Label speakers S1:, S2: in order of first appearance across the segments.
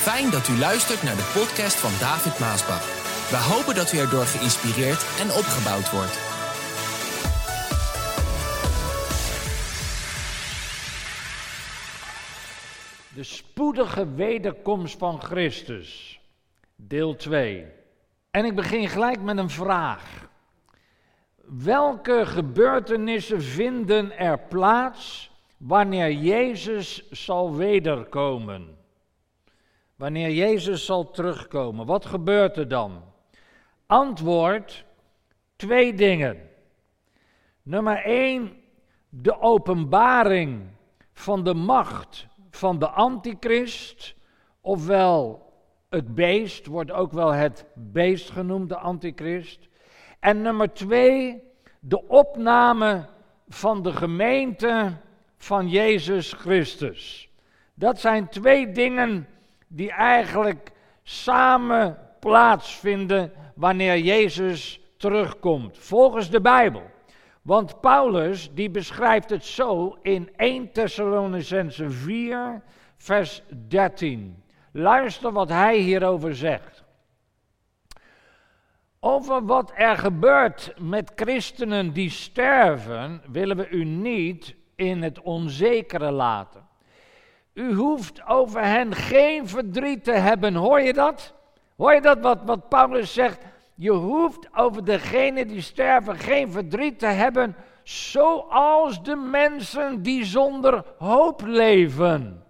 S1: Fijn dat u luistert naar de podcast van David Maasbach. We hopen dat u erdoor geïnspireerd en opgebouwd wordt.
S2: De spoedige wederkomst van Christus, deel 2. En ik begin gelijk met een vraag. Welke gebeurtenissen vinden er plaats wanneer Jezus zal wederkomen? Wanneer Jezus zal terugkomen, wat gebeurt er dan? Antwoord: twee dingen. Nummer één, de openbaring van de macht van de antichrist, ofwel het beest, wordt ook wel het beest genoemd, de antichrist. En nummer twee, de opname van de gemeente van Jezus Christus. Dat zijn twee dingen die eigenlijk samen plaatsvinden wanneer Jezus terugkomt, volgens de Bijbel. Want Paulus die beschrijft het zo in 1 Thessalonicense 4, vers 13. Luister wat hij hierover zegt. Over wat er gebeurt met christenen die sterven, willen we u niet in het onzekere laten. U hoeft over hen geen verdriet te hebben. Hoor je dat? Hoor je dat wat, wat Paulus zegt? Je hoeft over degenen die sterven geen verdriet te hebben, zoals de mensen die zonder hoop leven.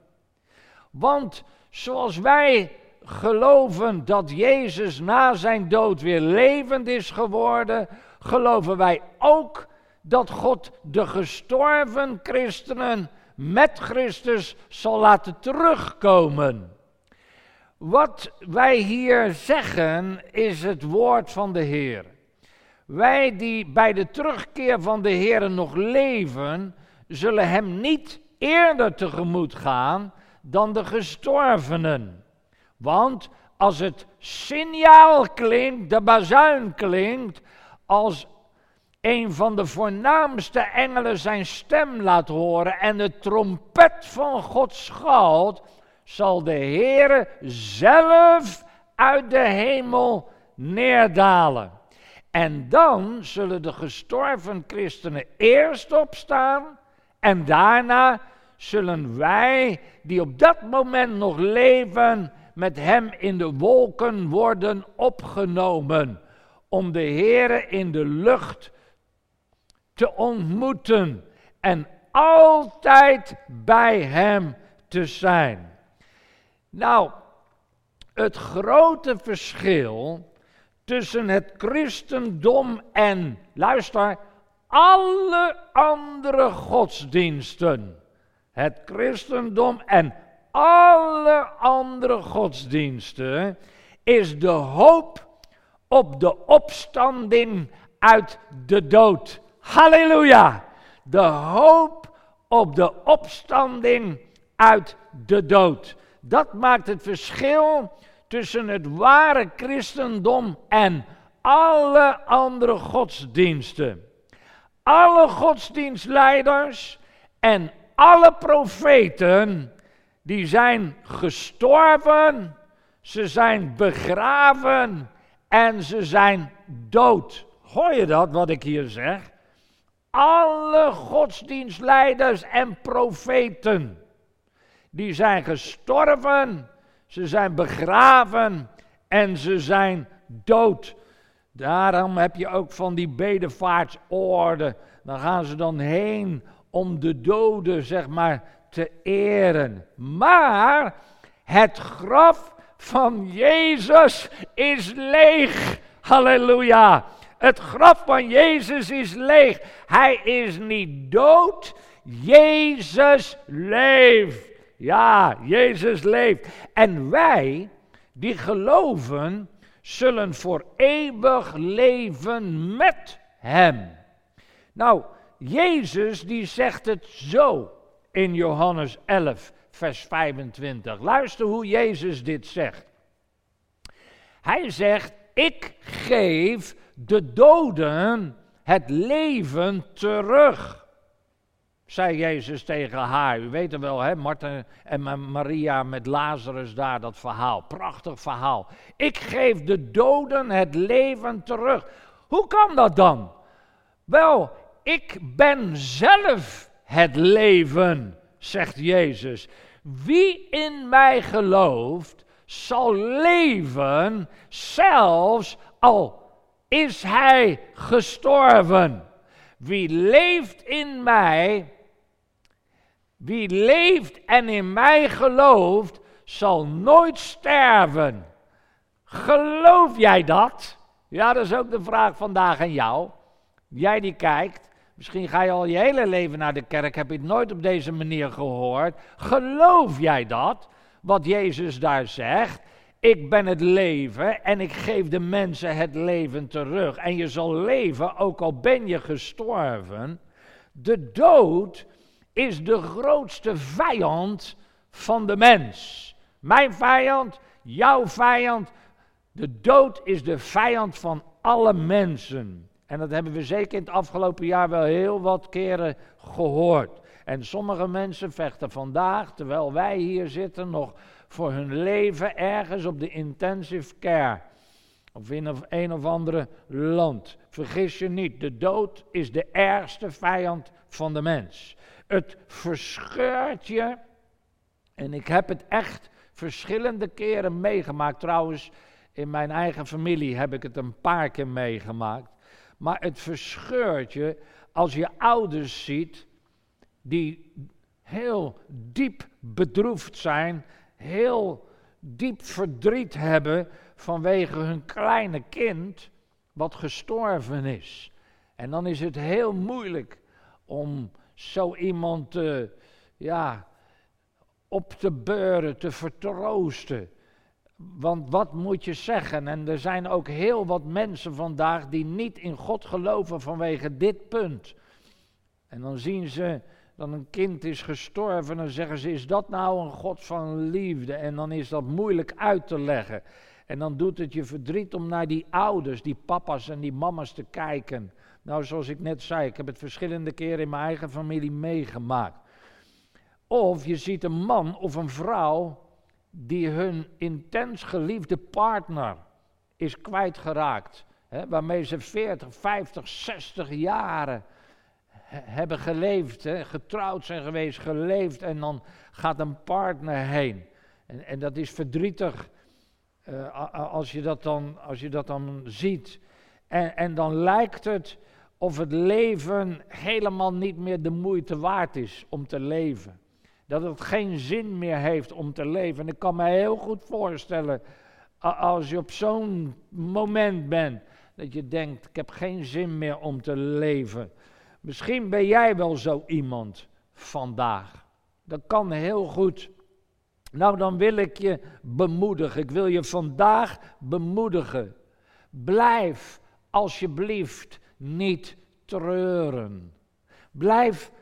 S2: Want zoals wij geloven dat Jezus na zijn dood weer levend is geworden, geloven wij ook dat God de gestorven christenen met Christus zal laten terugkomen. Wat wij hier zeggen is het woord van de Heer. Wij die bij de terugkeer van de Heer nog leven, zullen Hem niet eerder tegemoet gaan dan de gestorvenen. Want als het signaal klinkt, de bazuin klinkt, als een van de voornaamste engelen zijn stem laat horen en de trompet van God schalt, zal de Heere zelf uit de hemel neerdalen. En dan zullen de gestorven christenen eerst opstaan en daarna zullen wij, die op dat moment nog leven, met hem in de wolken worden opgenomen, om de Heere in de lucht te ontmoeten en altijd bij hem te zijn. Nou, het grote verschil tussen het christendom en, luister, alle andere godsdiensten. Het christendom en alle andere godsdiensten is de hoop op de opstanding uit de dood. Halleluja! De hoop op de opstanding uit de dood. Dat maakt het verschil tussen het ware christendom en alle andere godsdiensten. Alle godsdienstleiders en alle profeten, die zijn gestorven, ze zijn begraven en ze zijn dood. Hoor je dat, wat ik hier zeg? Alle godsdienstleiders en profeten, die zijn gestorven, ze zijn begraven en ze zijn dood. Daarom heb je ook van die bedevaartsorde. Dan gaan ze dan heen om de doden, zeg maar, te eren. Maar het graf van Jezus is leeg. Halleluja. Het graf van Jezus is leeg. Hij is niet dood. Jezus leeft. Ja, Jezus leeft. En wij, die geloven, zullen voor eeuwig leven met Hem. Nou, Jezus die zegt het zo in Johannes 11, vers 25. Luister hoe Jezus dit zegt. Hij zegt, ik geef de doden het leven terug. zei Jezus tegen haar. U weet het wel, hè? Martha en Maria met Lazarus daar, dat verhaal. Prachtig verhaal. Ik geef de doden het leven terug. Hoe kan dat dan? Wel, ik ben zelf het leven, zegt Jezus. Wie in mij gelooft, zal leven, zelfs al is hij gestorven. Wie leeft in mij, wie leeft en in mij gelooft, zal nooit sterven. Geloof jij dat? Ja, dat is ook de vraag vandaag aan jou. Jij die kijkt, misschien ga je al je hele leven naar de kerk, heb je het nooit op deze manier gehoord. Geloof jij dat? Wat Jezus daar zegt. Ik ben het leven en ik geef de mensen het leven terug. En je zal leven, ook al ben je gestorven. De dood is de grootste vijand van de mens. Mijn vijand, jouw vijand. De dood is de vijand van alle mensen. En dat hebben we zeker in het afgelopen jaar wel heel wat keren gehoord. En sommige mensen vechten vandaag, terwijl wij hier zitten, nog voor hun leven ergens op de intensive care. Of in een of andere land. Vergis je niet, de dood is de ergste vijand van de mens. Het verscheurt je. En ik heb het echt verschillende keren meegemaakt. Trouwens, in mijn eigen familie heb ik het een paar keer meegemaakt. Maar het verscheurt je als je ouders ziet die heel diep bedroefd zijn, heel diep verdriet hebben vanwege hun kleine kind wat gestorven is. En dan is het heel moeilijk om zo iemand te, ja, op te beuren, te vertroosten. Want wat moet je zeggen? En er zijn ook heel wat mensen vandaag die niet in God geloven vanwege dit punt. En dan zien ze dat een kind is gestorven, dan zeggen ze: Is dat nou een God van liefde? En dan is dat moeilijk uit te leggen. En dan doet het je verdriet om naar die ouders, die papa's en die mama's te kijken. Nou, zoals ik net zei, ik heb het verschillende keren in mijn eigen familie meegemaakt. Of je ziet een man of een vrouw die hun intens geliefde partner is kwijtgeraakt. Hè, waarmee ze 40, 50, 60 jaren hebben geleefd, hè, getrouwd zijn geweest, geleefd en dan gaat een partner heen. En, en dat is verdrietig uh, als, je dat dan, als je dat dan ziet. En, en dan lijkt het of het leven helemaal niet meer de moeite waard is om te leven. Dat het geen zin meer heeft om te leven. En ik kan me heel goed voorstellen, als je op zo'n moment bent, dat je denkt, ik heb geen zin meer om te leven. Misschien ben jij wel zo iemand vandaag. Dat kan heel goed. Nou, dan wil ik je bemoedigen. Ik wil je vandaag bemoedigen. Blijf alsjeblieft niet treuren. Blijf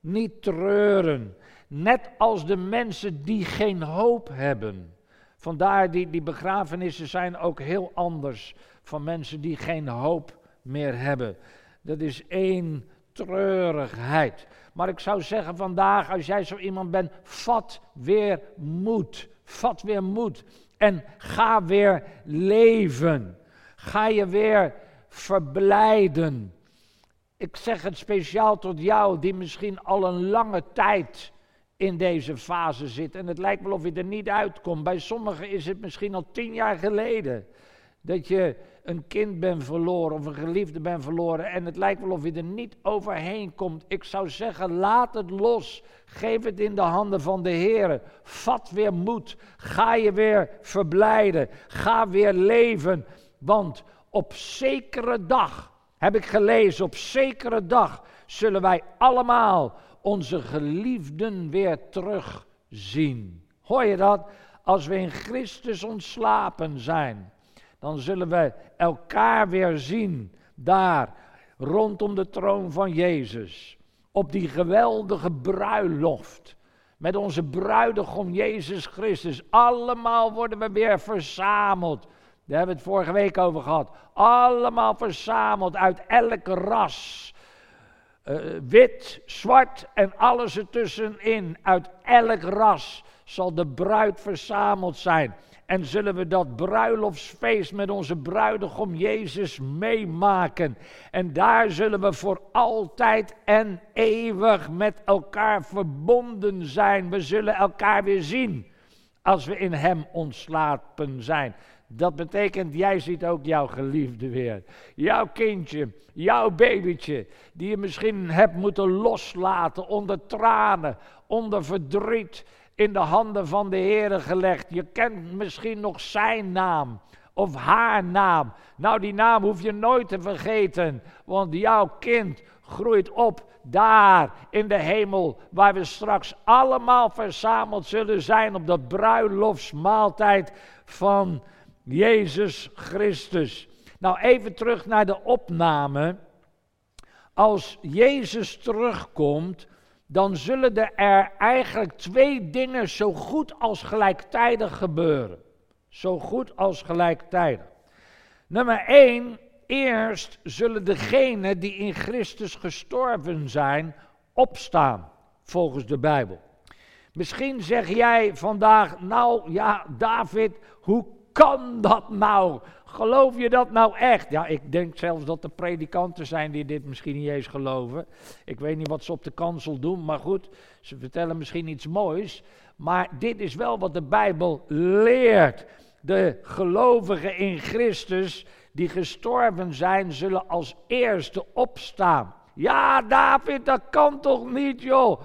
S2: niet treuren. Net als de mensen die geen hoop hebben. Vandaar die, die begrafenissen zijn ook heel anders van mensen die geen hoop meer hebben. Dat is één treurigheid. Maar ik zou zeggen vandaag, als jij zo iemand bent, vat weer moed. Vat weer moed. En ga weer leven. Ga je weer verblijden. Ik zeg het speciaal tot jou, die misschien al een lange tijd in deze fase zit. En het lijkt wel of je er niet uitkomt. Bij sommigen is het misschien al tien jaar geleden dat je een kind bent verloren of een geliefde bent verloren en het lijkt wel of je er niet overheen komt. Ik zou zeggen, laat het los. Geef het in de handen van de Heer. Vat weer moed. Ga je weer verblijden. Ga weer leven. Want op zekere dag, heb ik gelezen, op zekere dag zullen wij allemaal onze geliefden weer terugzien. Hoor je dat? Als we in Christus ontslapen zijn dan zullen we elkaar weer zien daar rondom de troon van Jezus. Op die geweldige bruiloft. Met onze bruidegom Jezus Christus. Allemaal worden we weer verzameld. Daar hebben we het vorige week over gehad. Allemaal verzameld uit elk ras. eh, wit, zwart en alles ertussenin. Uit elk ras zal de bruid verzameld zijn. En zullen we dat bruiloftsfeest met onze bruidegom Jezus meemaken. En daar zullen we voor altijd en eeuwig met elkaar verbonden zijn. We zullen elkaar weer zien als we in Hem ontslapen zijn. Dat betekent, jij ziet ook jouw geliefde weer. Jouw kindje, jouw babytje, die je misschien hebt moeten loslaten onder tranen, onder verdriet in de handen van de Heer gelegd. Je kent misschien nog zijn naam of haar naam. Nou, die naam hoef je nooit te vergeten, want jouw kind groeit op daar in de hemel, waar we straks allemaal verzameld zullen zijn op dat bruiloftsmaaltijd van Jezus Christus. Nou, even terug naar de opname. Als Jezus terugkomt, dan zullen er eigenlijk twee dingen zo goed als gelijktijdig gebeuren. Zo goed als gelijktijdig. Nummer één, eerst zullen degenen die in Christus gestorven zijn, opstaan, volgens de Bijbel. Misschien zeg jij vandaag, nou ja, David, hoe kan dat nou? Geloof je dat nou echt? Ja, ik denk zelfs dat er predikanten zijn die dit misschien niet eens geloven. Ik weet niet wat ze op de kansel doen, maar goed, ze vertellen misschien iets moois. Maar dit is wel wat de Bijbel leert. De gelovigen in Christus die gestorven zijn, zullen als eerste opstaan. Ja, David, dat kan toch niet, joh?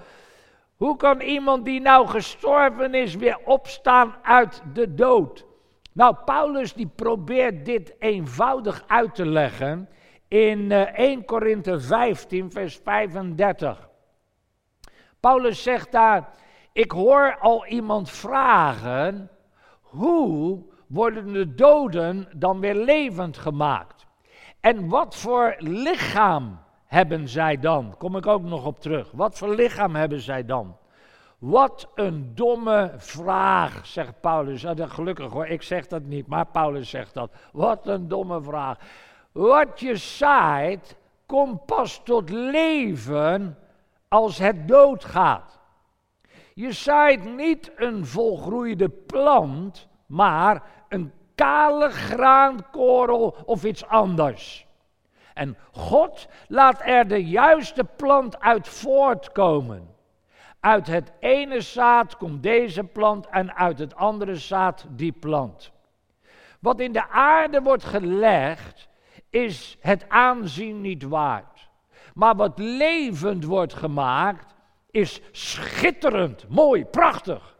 S2: Hoe kan iemand die nou gestorven is weer opstaan uit de dood? Nou, Paulus die probeert dit eenvoudig uit te leggen in 1 eh, Korinthe 15, vers 35. Paulus zegt daar, ik hoor al iemand vragen, hoe worden de doden dan weer levend gemaakt? En wat voor lichaam hebben zij dan? Kom ik ook nog op terug. Wat voor lichaam hebben zij dan? Wat een domme vraag, zegt Paulus. gelukkig hoor, ik zeg dat niet, maar Paulus zegt dat. Wat een domme vraag. Wat je zaait, komt pas tot leven als het doodgaat. Je zaait niet een volgroeide plant, maar een kale graankorrel of iets anders. En God laat er de juiste plant uit voortkomen. Uit het ene zaad komt deze plant en uit het andere zaad die plant. Wat in de aarde wordt gelegd, is het aanzien niet waard. Maar wat levend wordt gemaakt, is schitterend, mooi, prachtig.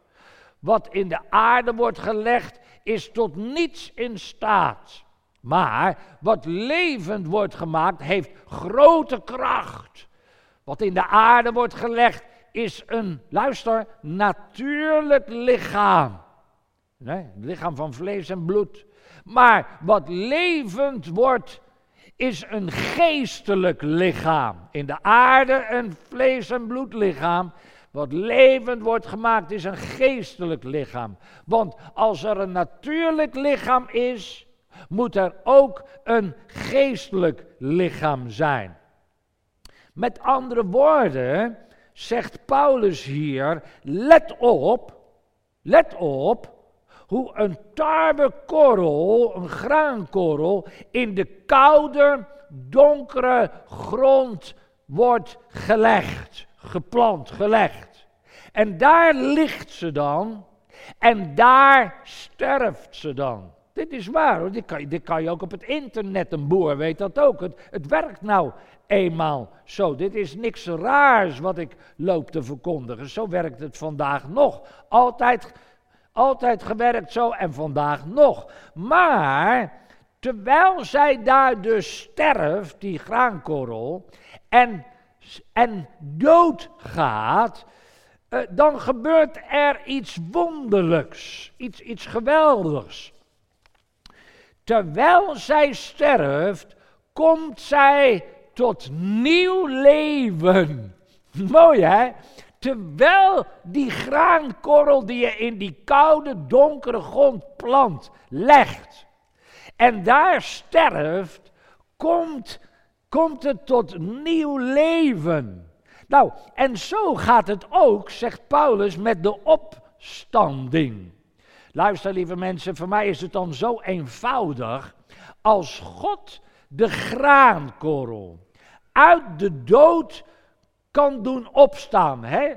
S2: Wat in de aarde wordt gelegd, is tot niets in staat. Maar wat levend wordt gemaakt, heeft grote kracht. Wat in de aarde wordt gelegd, is een, luister, natuurlijk lichaam. Nee, lichaam van vlees en bloed. Maar wat levend wordt, is een geestelijk lichaam. In de aarde een vlees- en bloedlichaam. Wat levend wordt gemaakt is een geestelijk lichaam. Want als er een natuurlijk lichaam is, moet er ook een geestelijk lichaam zijn. Met andere woorden, zegt Paulus hier, let op, let op, hoe een tarwekorrel, een graankorrel, in de koude, donkere grond wordt gelegd, geplant, gelegd. En daar ligt ze dan en daar sterft ze dan. Dit is waar hoor, dit kan, je ook op het internet, een boer weet dat ook. Het, het werkt nou eenmaal zo. Dit is niks raars wat ik loop te verkondigen. Zo werkt het vandaag nog. Altijd, altijd gewerkt zo en vandaag nog. Maar terwijl zij daar dus sterft, die graankorrel, en, en doodgaat, uh, dan gebeurt er iets wonderlijks, iets, iets geweldigs. Terwijl zij sterft, komt zij tot nieuw leven. Mooi hè? Terwijl die graankorrel die je in die koude, donkere grond plant, legt en daar sterft, komt komt het tot nieuw leven. Nou, en zo gaat het ook, zegt Paulus, met de opstanding. Luister, lieve mensen, voor mij is het dan zo eenvoudig. Als God de graankorrel uit de dood kan doen opstaan, hè?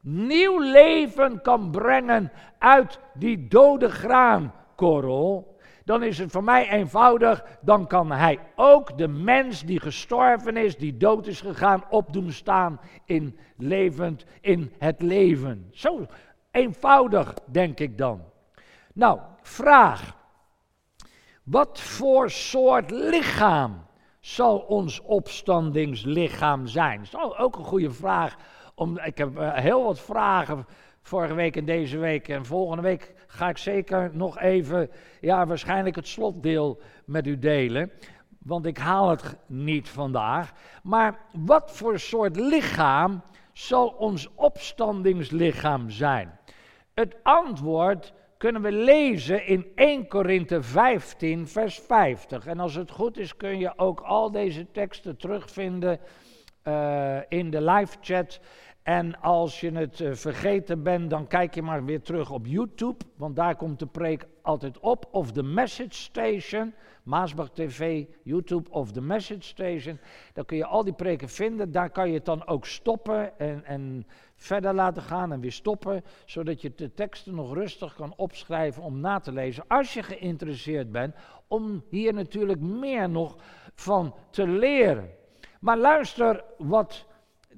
S2: nieuw leven kan brengen uit die dode graankorrel, dan is het voor mij eenvoudig, dan kan hij ook de mens die gestorven is, die dood is gegaan, opdoen staan in levend, in het leven. Zo eenvoudig, denk ik dan. Nou, vraag. Wat voor soort lichaam zal ons opstandingslichaam zijn? Dat is ook een goede vraag. Om, ik heb eh, heel wat vragen vorige week en deze week. En volgende week ga ik zeker nog even, ja, waarschijnlijk het slotdeel met u delen. Want ik haal het niet vandaag. Maar wat voor soort lichaam zal ons opstandingslichaam zijn? Het antwoord kunnen we lezen in 1 Korinthe 15, vers 50. En als het goed is, kun je ook al deze teksten terugvinden uh, in de live chat. En als je het uh, vergeten bent, dan kijk je maar weer terug op YouTube, want daar komt de preek altijd op. Of de Message Station, Maasbach TV, YouTube of de Message Station. Dan kun je al die preken vinden. Daar kan je het dan ook stoppen en, en verder laten gaan en weer stoppen, zodat je de teksten nog rustig kan opschrijven om na te lezen. Als je geïnteresseerd bent om hier natuurlijk meer nog van te leren. Maar luister wat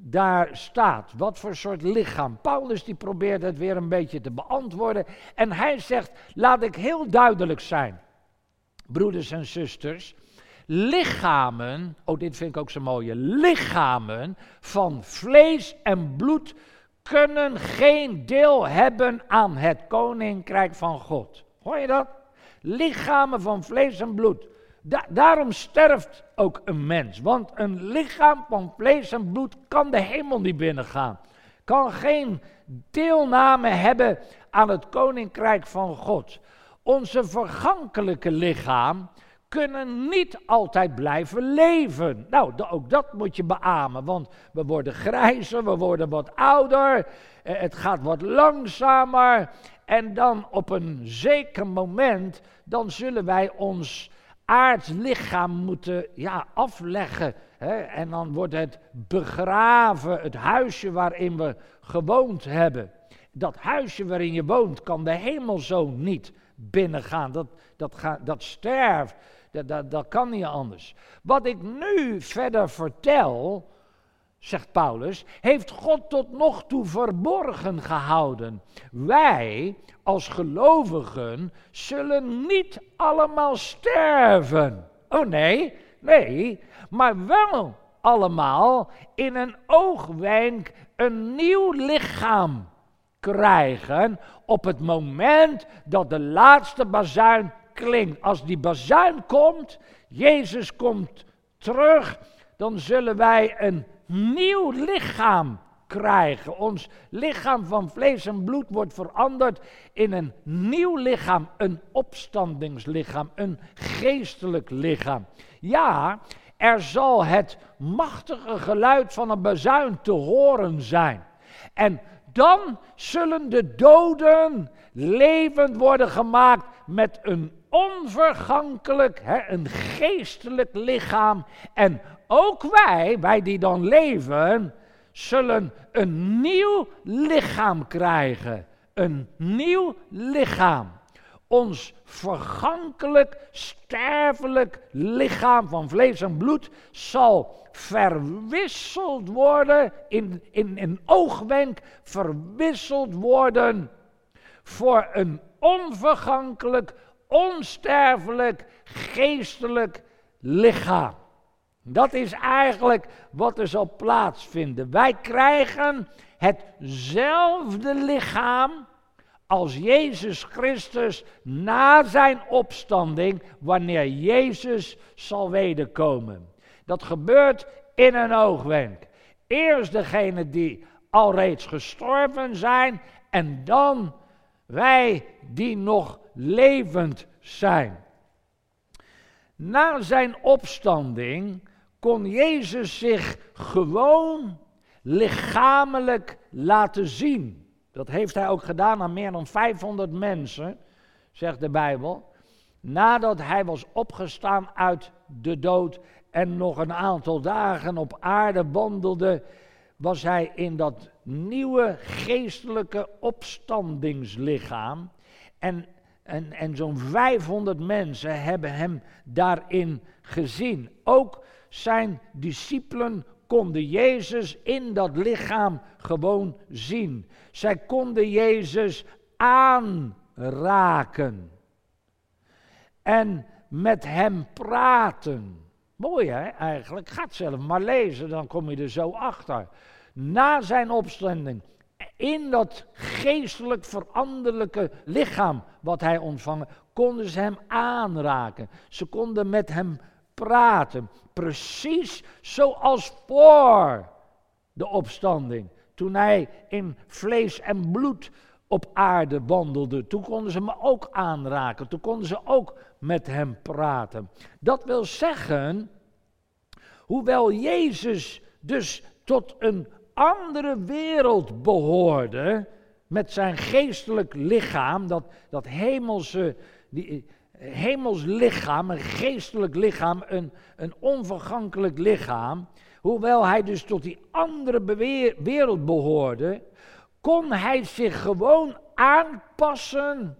S2: daar staat. Wat voor soort lichaam. Paulus die probeert het weer een beetje te beantwoorden. En hij zegt, laat ik heel duidelijk zijn. Broeders en zusters, lichamen, oh dit vind ik ook zo mooie, lichamen van vlees en bloed kunnen geen deel hebben aan het koninkrijk van God. Hoor je dat? Lichamen van vlees en bloed. Daarom sterft ook een mens. Want een lichaam van vlees en bloed kan de hemel niet binnengaan. Kan geen deelname hebben aan het koninkrijk van God. Onze vergankelijke lichaam kunnen niet altijd blijven leven. Nou, ook dat moet je beamen, want we worden grijzer, we worden wat ouder, eh, het gaat wat langzamer. En dan op een zeker moment, dan zullen wij ons aards lichaam moeten ja, afleggen. Hè? En dan wordt het begraven, het huisje waarin we gewoond hebben. Dat huisje waarin je woont kan de hemel zo niet binnengaan. Dat, dat, gaat, dat sterft. Dat, dat, dat kan niet anders. Wat ik nu verder vertel, zegt Paulus, heeft God tot nog toe verborgen gehouden. Wij als gelovigen zullen niet allemaal sterven. Oh nee, nee, maar wel allemaal in een oogwenk een nieuw lichaam krijgen op het moment dat de laatste bazuin klinkt. Als die bazuin komt, Jezus komt terug, dan zullen wij een nieuw lichaam krijgen. Ons lichaam van vlees en bloed wordt veranderd in een nieuw lichaam, een opstandingslichaam, een geestelijk lichaam. Ja, er zal het machtige geluid van een bazuin te horen zijn. En dan zullen de doden levend worden gemaakt met een onvergankelijk, hè, een geestelijk lichaam. En ook wij, wij die dan leven, zullen een nieuw lichaam krijgen. Een nieuw lichaam. Ons vergankelijk, sterfelijk lichaam van vlees en bloed zal verwisseld worden, in, in een oogwenk verwisseld worden voor een onvergankelijk, onsterfelijk, geestelijk lichaam. Dat is eigenlijk wat er zal plaatsvinden. Wij krijgen hetzelfde lichaam als Jezus Christus na zijn opstanding, wanneer Jezus zal wederkomen. Dat gebeurt in een oogwenk. Eerst degene die alreeds gestorven zijn en dan wij die nog levend zijn. Na zijn opstanding kon Jezus zich gewoon lichamelijk laten zien. Dat heeft hij ook gedaan aan meer dan 500 mensen, zegt de Bijbel. Nadat hij was opgestaan uit de dood en nog een aantal dagen op aarde wandelde, was hij in dat nieuwe geestelijke opstandingslichaam. En, en, en zo'n 500 mensen hebben hem daarin gezien. Ook zijn discipelen konden Jezus in dat lichaam gewoon zien. Zij konden Jezus aanraken. En met hem praten. Mooi hè, eigenlijk. Ga het zelf maar lezen, dan kom je er zo achter. Na zijn opstanding, in dat geestelijk veranderlijke lichaam wat hij ontvangen, konden ze hem aanraken. Ze konden met hem praten. Precies zoals voor de opstanding. Toen hij in vlees en bloed op aarde wandelde. Toen konden ze hem ook aanraken. Toen konden ze ook met hem praten. Dat wil zeggen, hoewel Jezus dus tot een andere wereld behoorde, met zijn geestelijk lichaam, dat, dat hemelse, die, hemels lichaam, een geestelijk lichaam, een, een onvergankelijk lichaam, hoewel hij dus tot die andere wereld behoorde, kon hij zich gewoon aanpassen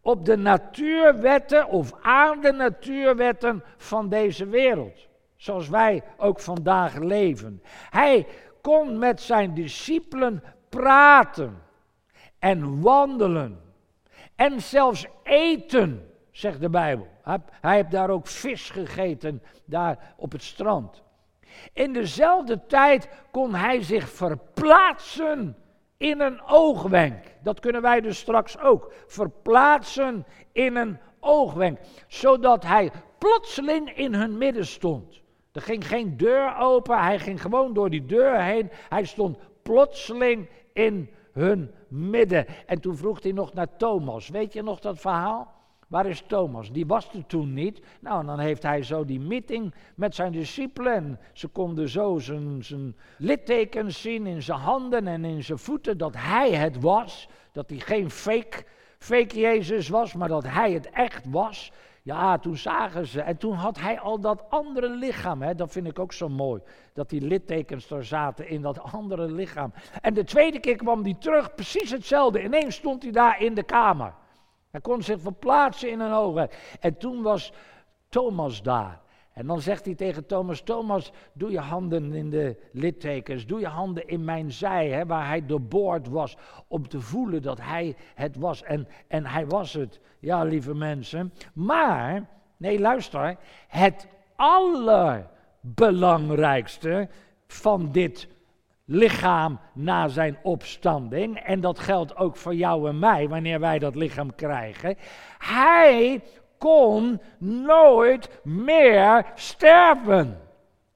S2: op de natuurwetten of aan de natuurwetten van deze wereld. Zoals wij ook vandaag leven. Hij kon met zijn discipelen praten en wandelen en zelfs eten, zegt de Bijbel. Hij heeft daar ook vis gegeten, daar op het strand. In dezelfde tijd kon hij zich verplaatsen in een oogwenk. Dat kunnen wij dus straks ook. Verplaatsen in een oogwenk. Zodat hij plotseling in hun midden stond. Er ging geen deur open, hij ging gewoon door die deur heen. Hij stond plotseling in hun midden. En toen vroeg hij nog naar Thomas. Weet je nog dat verhaal? Waar is Thomas? Die was er toen niet. Nou, en dan heeft hij zo die meeting met zijn discipelen. Ze konden zo zijn, zijn littekens zien in zijn handen en in zijn voeten dat hij het was. Dat hij geen fake, fake Jezus was, maar dat hij het echt was. Ja, toen zagen ze. En toen had hij al dat andere lichaam. Hè? Dat vind ik ook zo mooi. Dat die littekens er zaten in dat andere lichaam. En de tweede keer kwam hij terug, precies hetzelfde. Ineens stond hij daar in de kamer. Hij kon zich verplaatsen in een ogen. En toen was Thomas daar. En dan zegt hij tegen Thomas: Thomas, doe je handen in de littekens, doe je handen in mijn zij, hè, waar hij doorboord was, om te voelen dat hij het was. En, en hij was het, ja, lieve mensen. Maar, nee, luister, het allerbelangrijkste van dit lichaam na zijn opstanding, en dat geldt ook voor jou en mij wanneer wij dat lichaam krijgen, hij kon nooit meer sterven.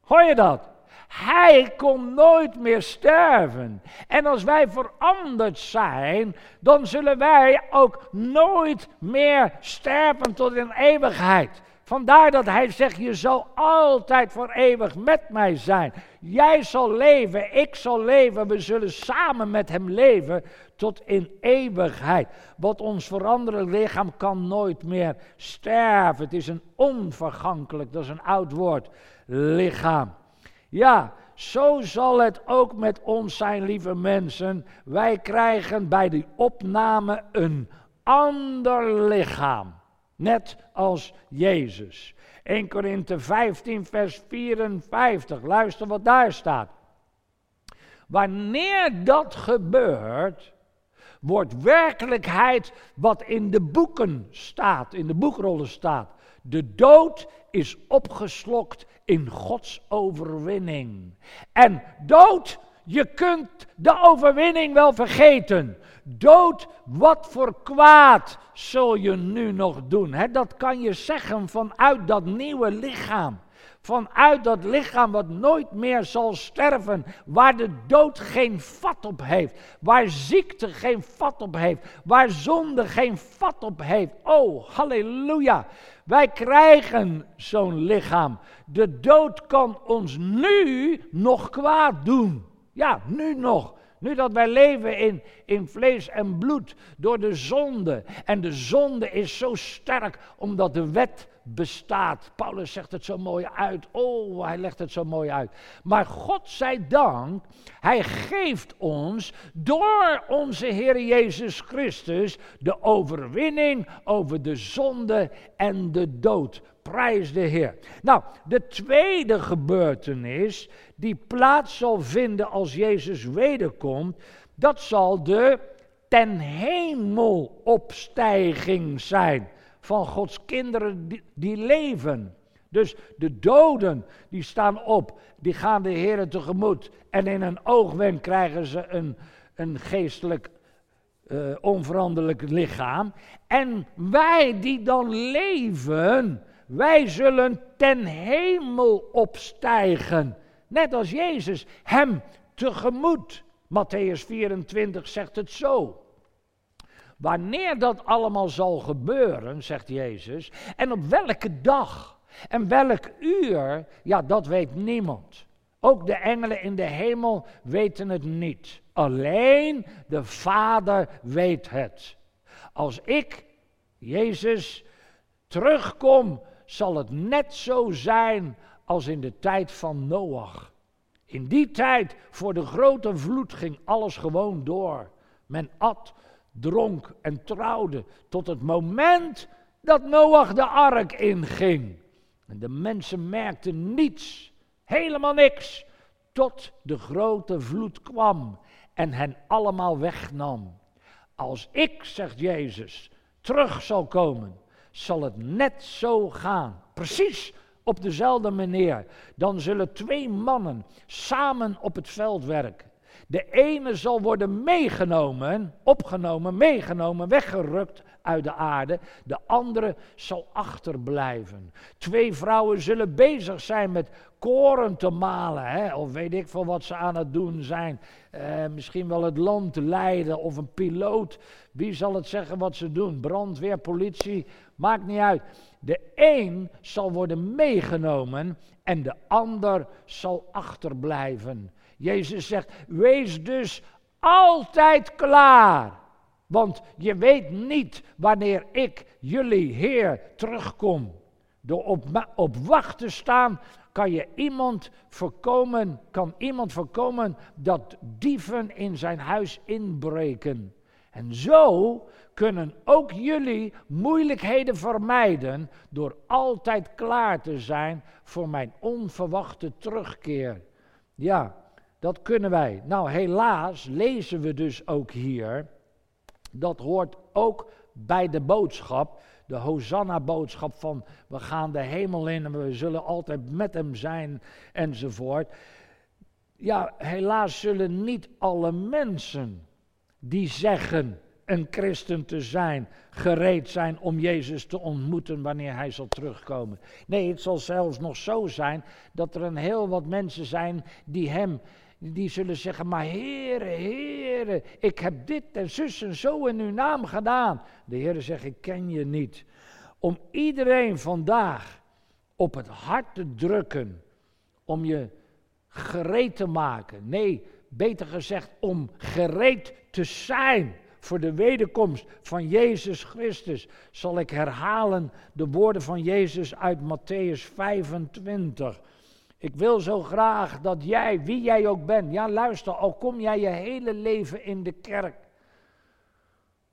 S2: Hoor je dat? Hij kon nooit meer sterven. En als wij veranderd zijn, dan zullen wij ook nooit meer sterven tot in eeuwigheid. Vandaar dat hij zegt, je zal altijd voor eeuwig met mij zijn. Jij zal leven, ik zal leven, we zullen samen met hem leven tot in eeuwigheid. Wat ons veranderde lichaam kan nooit meer sterven. Het is een onvergankelijk, dat is een oud woord, lichaam. Ja, zo zal het ook met ons zijn, lieve mensen. Wij krijgen bij die opname een ander lichaam. Net als Jezus. 1 Korinthe 15, vers 54. Luister wat daar staat. Wanneer dat gebeurt, wordt werkelijkheid wat in de boeken staat, in de boekrollen staat. De dood is opgeslokt in Gods overwinning. En dood, je kunt de overwinning wel vergeten. Dood, wat voor kwaad zul je nu nog doen? dat kan je zeggen vanuit dat nieuwe lichaam. Vanuit dat lichaam wat nooit meer zal sterven, waar de dood geen vat op heeft, waar ziekte geen vat op heeft, waar zonde geen vat op heeft. Oh, halleluja. Wij krijgen zo'n lichaam. De dood kan ons nu nog kwaad doen. Ja, nu nog. Nu dat wij leven in, in vlees en bloed door de zonde. En de zonde is zo sterk omdat de wet bestaat. Paulus zegt het zo mooi uit. Oh, hij legt het zo mooi uit. Maar God zij dank, hij geeft ons door onze Heer Jezus Christus de overwinning over de zonde en de dood. Prijs de Heer. Nou, de tweede gebeurtenis die plaats zal vinden als Jezus wederkomt, dat zal de ten hemel opstijging zijn van Gods kinderen die, leven. Dus de doden, die staan op, die gaan de Heer tegemoet. En in een oogwenk krijgen ze een, een geestelijk uh, onveranderlijk lichaam. En wij die dan leven, wij zullen ten hemel opstijgen. Net als Jezus hem tegemoet. Matthäus 24 zegt het zo. Wanneer dat allemaal zal gebeuren, zegt Jezus, en op welke dag en welk uur, ja, dat weet niemand. Ook de engelen in de hemel weten het niet. Alleen de Vader weet het. Als ik, Jezus, terugkom, zal het net zo zijn als in de tijd van Noach. In die tijd, voor de grote vloed, ging alles gewoon door. Men at, dronk en trouwde tot het moment dat Noach de ark inging. En de mensen merkten niets, helemaal niks, tot de grote vloed kwam en hen allemaal wegnam. Als ik, zegt Jezus, terug zal komen, zal het net zo gaan. Precies op dezelfde manier. Dan zullen twee mannen samen op het veld werken. De ene zal worden meegenomen, opgenomen, meegenomen, weggerukt uit de aarde. De andere zal achterblijven. Twee vrouwen zullen bezig zijn met koren te malen. Hè? Of weet ik veel wat ze aan het doen zijn. Eh, misschien wel het land leiden of een piloot. Wie zal het zeggen wat ze doen? Brandweer, politie, maakt niet uit. De een zal worden meegenomen en de ander zal achterblijven. Jezus zegt, wees dus altijd klaar. Want je weet niet wanneer ik, jullie Heer, terugkom. Door op, op wacht te staan, kan je iemand voorkomen, kan iemand voorkomen dat dieven in zijn huis inbreken. En zo kunnen ook jullie moeilijkheden vermijden door altijd klaar te zijn voor mijn onverwachte terugkeer. Ja, dat kunnen wij. Nou, helaas lezen we dus ook hier, dat hoort ook bij de boodschap, de Hosanna-boodschap van we gaan de hemel in en we zullen altijd met hem zijn enzovoort. Ja, helaas zullen niet alle mensen die zeggen een christen te zijn, gereed zijn om Jezus te ontmoeten wanneer hij zal terugkomen. Nee, het zal zelfs nog zo zijn dat er een heel wat mensen zijn die hem die zullen zeggen, maar heren, heren, ik heb dit en zus en zo in uw naam gedaan. De Heer zegt, ik ken je niet. Om iedereen vandaag op het hart te drukken, om je gereed te maken. Nee, beter gezegd, om gereed te zijn voor de wederkomst van Jezus Christus, zal ik herhalen de woorden van Jezus uit Matthäus 25. Ik wil zo graag dat jij, wie jij ook bent, ja luister, al kom jij je hele leven in de kerk.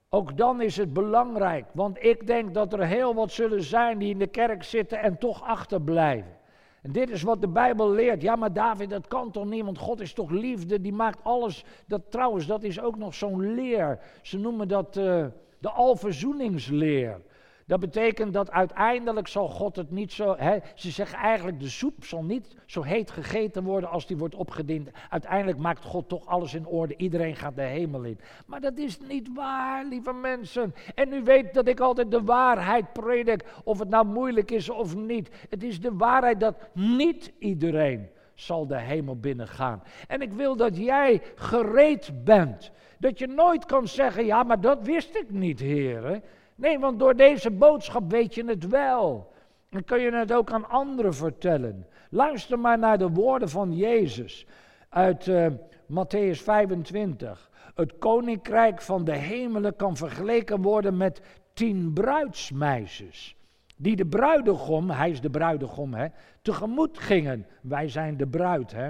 S2: Ook dan is het belangrijk, want ik denk dat er heel wat zullen zijn die in de kerk zitten en toch achterblijven. En dit is wat de Bijbel leert. Ja, maar David, dat kan toch niet, want God is toch liefde, die maakt alles. Dat trouwens, dat is ook nog zo'n leer. Ze noemen dat uh, de alverzoeningsleer. Dat betekent dat uiteindelijk zal God het niet zo. Hè, ze zeggen eigenlijk: de soep zal niet zo heet gegeten worden als die wordt opgediend. Uiteindelijk maakt God toch alles in orde. Iedereen gaat de hemel in. Maar dat is niet waar, lieve mensen. En u weet dat ik altijd de waarheid predik, of het nou moeilijk is of niet. Het is de waarheid dat niet iedereen zal de hemel binnengaan. En ik wil dat jij gereed bent. Dat je nooit kan zeggen: ja, maar dat wist ik niet, heren. Nee, want door deze boodschap weet je het wel. En kun je het ook aan anderen vertellen. Luister maar naar de woorden van Jezus uit uh, Matthäus 25. Het koninkrijk van de hemelen kan vergeleken worden met tien bruidsmeisjes. Die de bruidegom, hij is de bruidegom, hè, tegemoet gingen. Wij zijn de bruid, hè.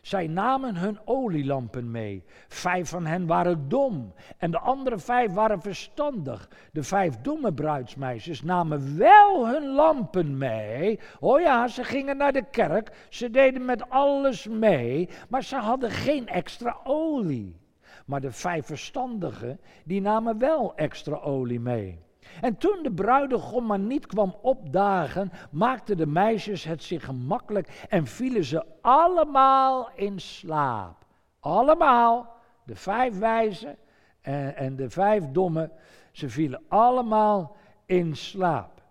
S2: Zij namen hun olielampen mee. Vijf van hen waren dom en de andere vijf waren verstandig. De vijf domme bruidsmeisjes namen wel hun lampen mee. Oh ja, ze gingen naar de kerk, ze deden met alles mee, maar ze hadden geen extra olie. Maar de vijf verstandigen, die namen wel extra olie mee. En toen de bruidegom maar niet kwam opdagen, maakten de meisjes het zich gemakkelijk en vielen ze allemaal in slaap. Allemaal, de vijf wijzen en, en de vijf domme, ze vielen allemaal in slaap.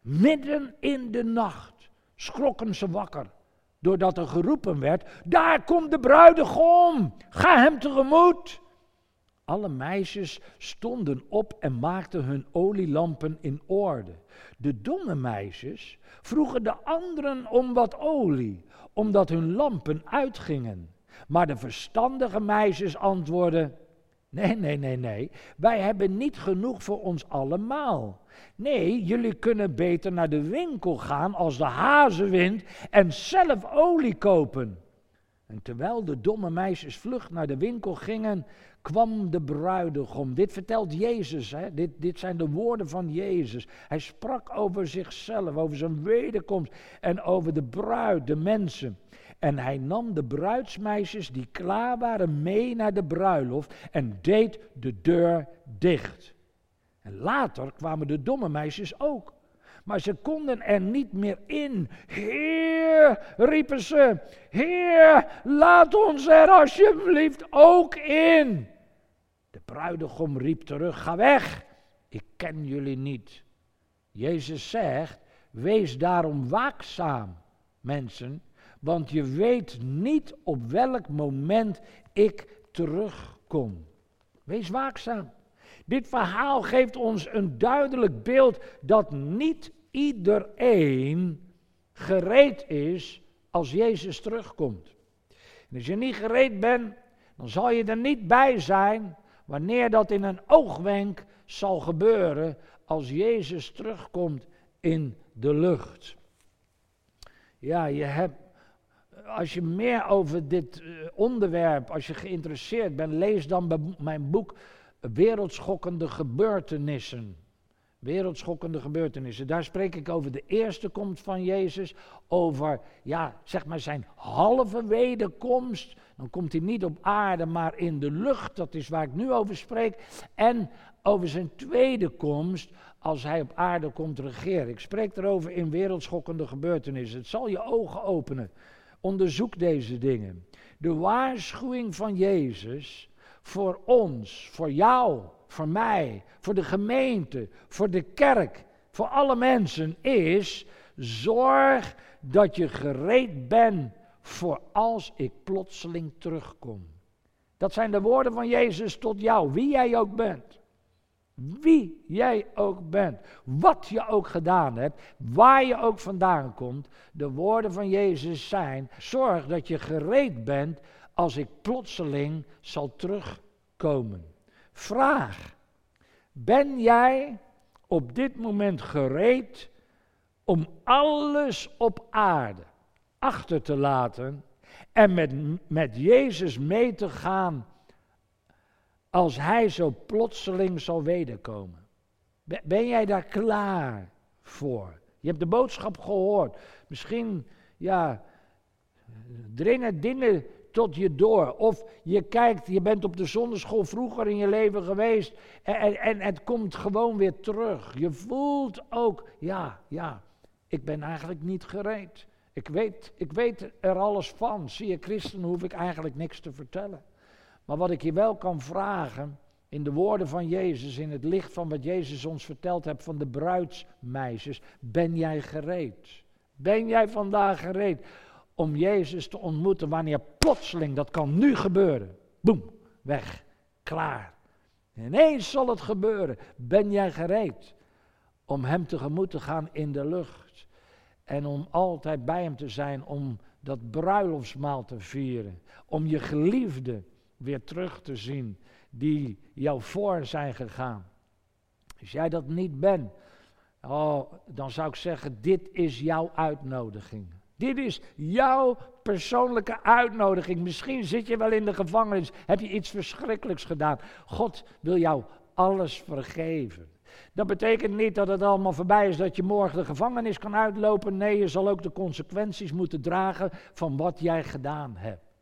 S2: Midden in de nacht schrokken ze wakker, doordat er geroepen werd: Daar komt de bruidegom, ga hem tegemoet. Alle meisjes stonden op en maakten hun olielampen in orde. De domme meisjes vroegen de anderen om wat olie, omdat hun lampen uitgingen. Maar de verstandige meisjes antwoordden: Nee, nee, nee, nee, wij hebben niet genoeg voor ons allemaal. Nee, jullie kunnen beter naar de winkel gaan als de hazenwind en zelf olie kopen. En terwijl de domme meisjes vlug naar de winkel gingen, kwam de bruidegom. Dit vertelt Jezus, hè? Dit, dit zijn de woorden van Jezus. Hij sprak over zichzelf, over zijn wederkomst en over de bruid, de mensen. En hij nam de bruidsmeisjes die klaar waren mee naar de bruiloft en deed de deur dicht. En later kwamen de domme meisjes ook. Maar ze konden er niet meer in. Heer, riepen ze, Heer, laat ons er alsjeblieft ook in. De bruidegom riep terug, ga weg, ik ken jullie niet. Jezus zegt, wees daarom waakzaam, mensen, want je weet niet op welk moment ik terugkom. Wees waakzaam. Dit verhaal geeft ons een duidelijk beeld dat niet iedereen gereed is als Jezus terugkomt. En als je niet gereed bent, dan zal je er niet bij zijn wanneer dat in een oogwenk zal gebeuren als Jezus terugkomt in de lucht. Ja, je hebt, als je meer over dit eh, onderwerp, als je geïnteresseerd bent, lees dan mijn boek Wereldschokkende gebeurtenissen. Wereldschokkende gebeurtenissen. Daar spreek ik over de eerste komst van Jezus. Over, ja, zeg maar zijn halve wederkomst. Dan komt hij niet op aarde, maar in de lucht. Dat is waar ik nu over spreek. En over zijn tweede komst, als hij op aarde komt regeren. Ik spreek erover in wereldschokkende gebeurtenissen. Het zal je ogen openen. Onderzoek deze dingen. De waarschuwing van Jezus voor ons, voor jou, voor mij, voor de gemeente, voor de kerk, voor alle mensen is: zorg dat je gereed bent voor als ik plotseling terugkom. Dat zijn de woorden van Jezus tot jou, wie jij ook bent. Wie jij ook bent, wat je ook gedaan hebt, waar je ook vandaan komt, de woorden van Jezus zijn: zorg dat je gereed bent als ik plotseling zal terugkomen. Vraag, ben jij op dit moment gereed om alles op aarde achter te laten en met, met Jezus mee te gaan als Hij zo plotseling zal wederkomen? Ben jij daar klaar voor? Je hebt de boodschap gehoord. Misschien, ja, dringen dingen tot je door. Of je kijkt, je bent op de zonneschool vroeger in je leven geweest en, en, en het komt gewoon weer terug. Je voelt ook, ja, ja, ik ben eigenlijk niet gereed. Ik weet, ik weet er alles van. Zie je, christen hoef ik eigenlijk niks te vertellen. Maar wat ik je wel kan vragen, in de woorden van Jezus, in het licht van wat Jezus ons verteld hebt van de bruidsmeisjes, ben jij gereed? Ben jij vandaag gereed om Jezus te ontmoeten wanneer plotseling, dat kan nu gebeuren, boem, weg, klaar. Ineens zal het gebeuren. Ben jij gereed om Hem tegemoet te gaan in de lucht? En om altijd bij Hem te zijn, om dat bruiloftsmaal te vieren. Om je geliefde weer terug te zien die jou voor zijn gegaan. Als jij dat niet bent, oh, dan zou ik zeggen, dit is jouw uitnodiging. Dit is jouw persoonlijke uitnodiging. Misschien zit je wel in de gevangenis, heb je iets verschrikkelijks gedaan. God wil jou alles vergeven. Dat betekent niet dat het allemaal voorbij is, dat je morgen de gevangenis kan uitlopen. Nee, je zal ook de consequenties moeten dragen van wat jij gedaan hebt.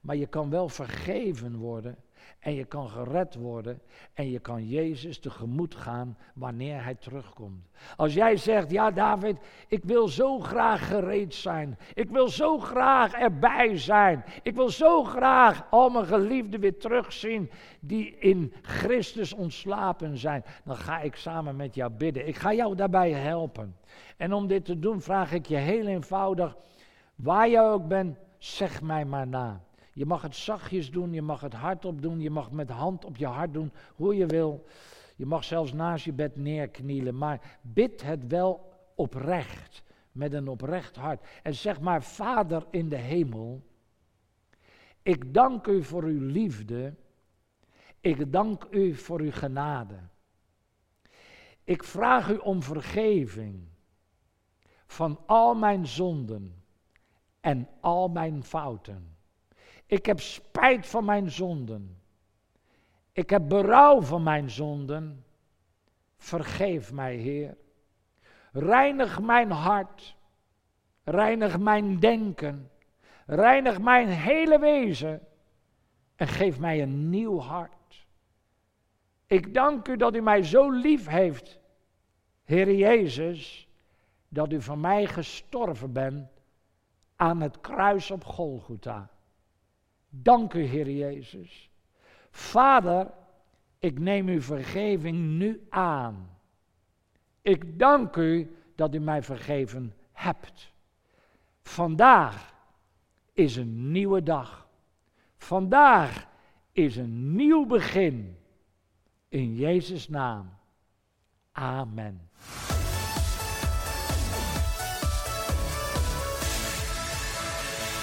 S2: Maar je kan wel vergeven worden en je kan gered worden en je kan Jezus tegemoet gaan wanneer Hij terugkomt. Als jij zegt, ja David, ik wil zo graag gereed zijn. Ik wil zo graag erbij zijn. Ik wil zo graag al mijn geliefden weer terugzien die in Christus ontslapen zijn. Dan ga ik samen met jou bidden. Ik ga jou daarbij helpen. En om dit te doen vraag ik je heel eenvoudig, waar je ook bent, zeg mij maar na. Je mag het zachtjes doen, je mag het hardop doen, je mag met hand op je hart doen, hoe je wil. Je mag zelfs naast je bed neerknielen, maar bid het wel oprecht, met een oprecht hart. En zeg maar, Vader in de hemel, ik dank u voor uw liefde, ik dank u voor uw genade. Ik vraag u om vergeving van al mijn zonden en al mijn fouten. Ik heb spijt van mijn zonden. Ik heb berouw van mijn zonden. Vergeef mij, Heer. Reinig mijn hart. Reinig mijn denken. Reinig mijn hele wezen. En geef mij een nieuw hart. Ik dank u dat u mij zo lief heeft, Heer Jezus, dat u voor mij gestorven bent aan het kruis op Golgotha. Dank u, Heer Jezus. Vader, ik neem uw vergeving nu aan. Ik dank u dat u mij vergeven hebt. Vandaag is een nieuwe dag. Vandaag is een nieuw begin. In Jezus' naam. Amen.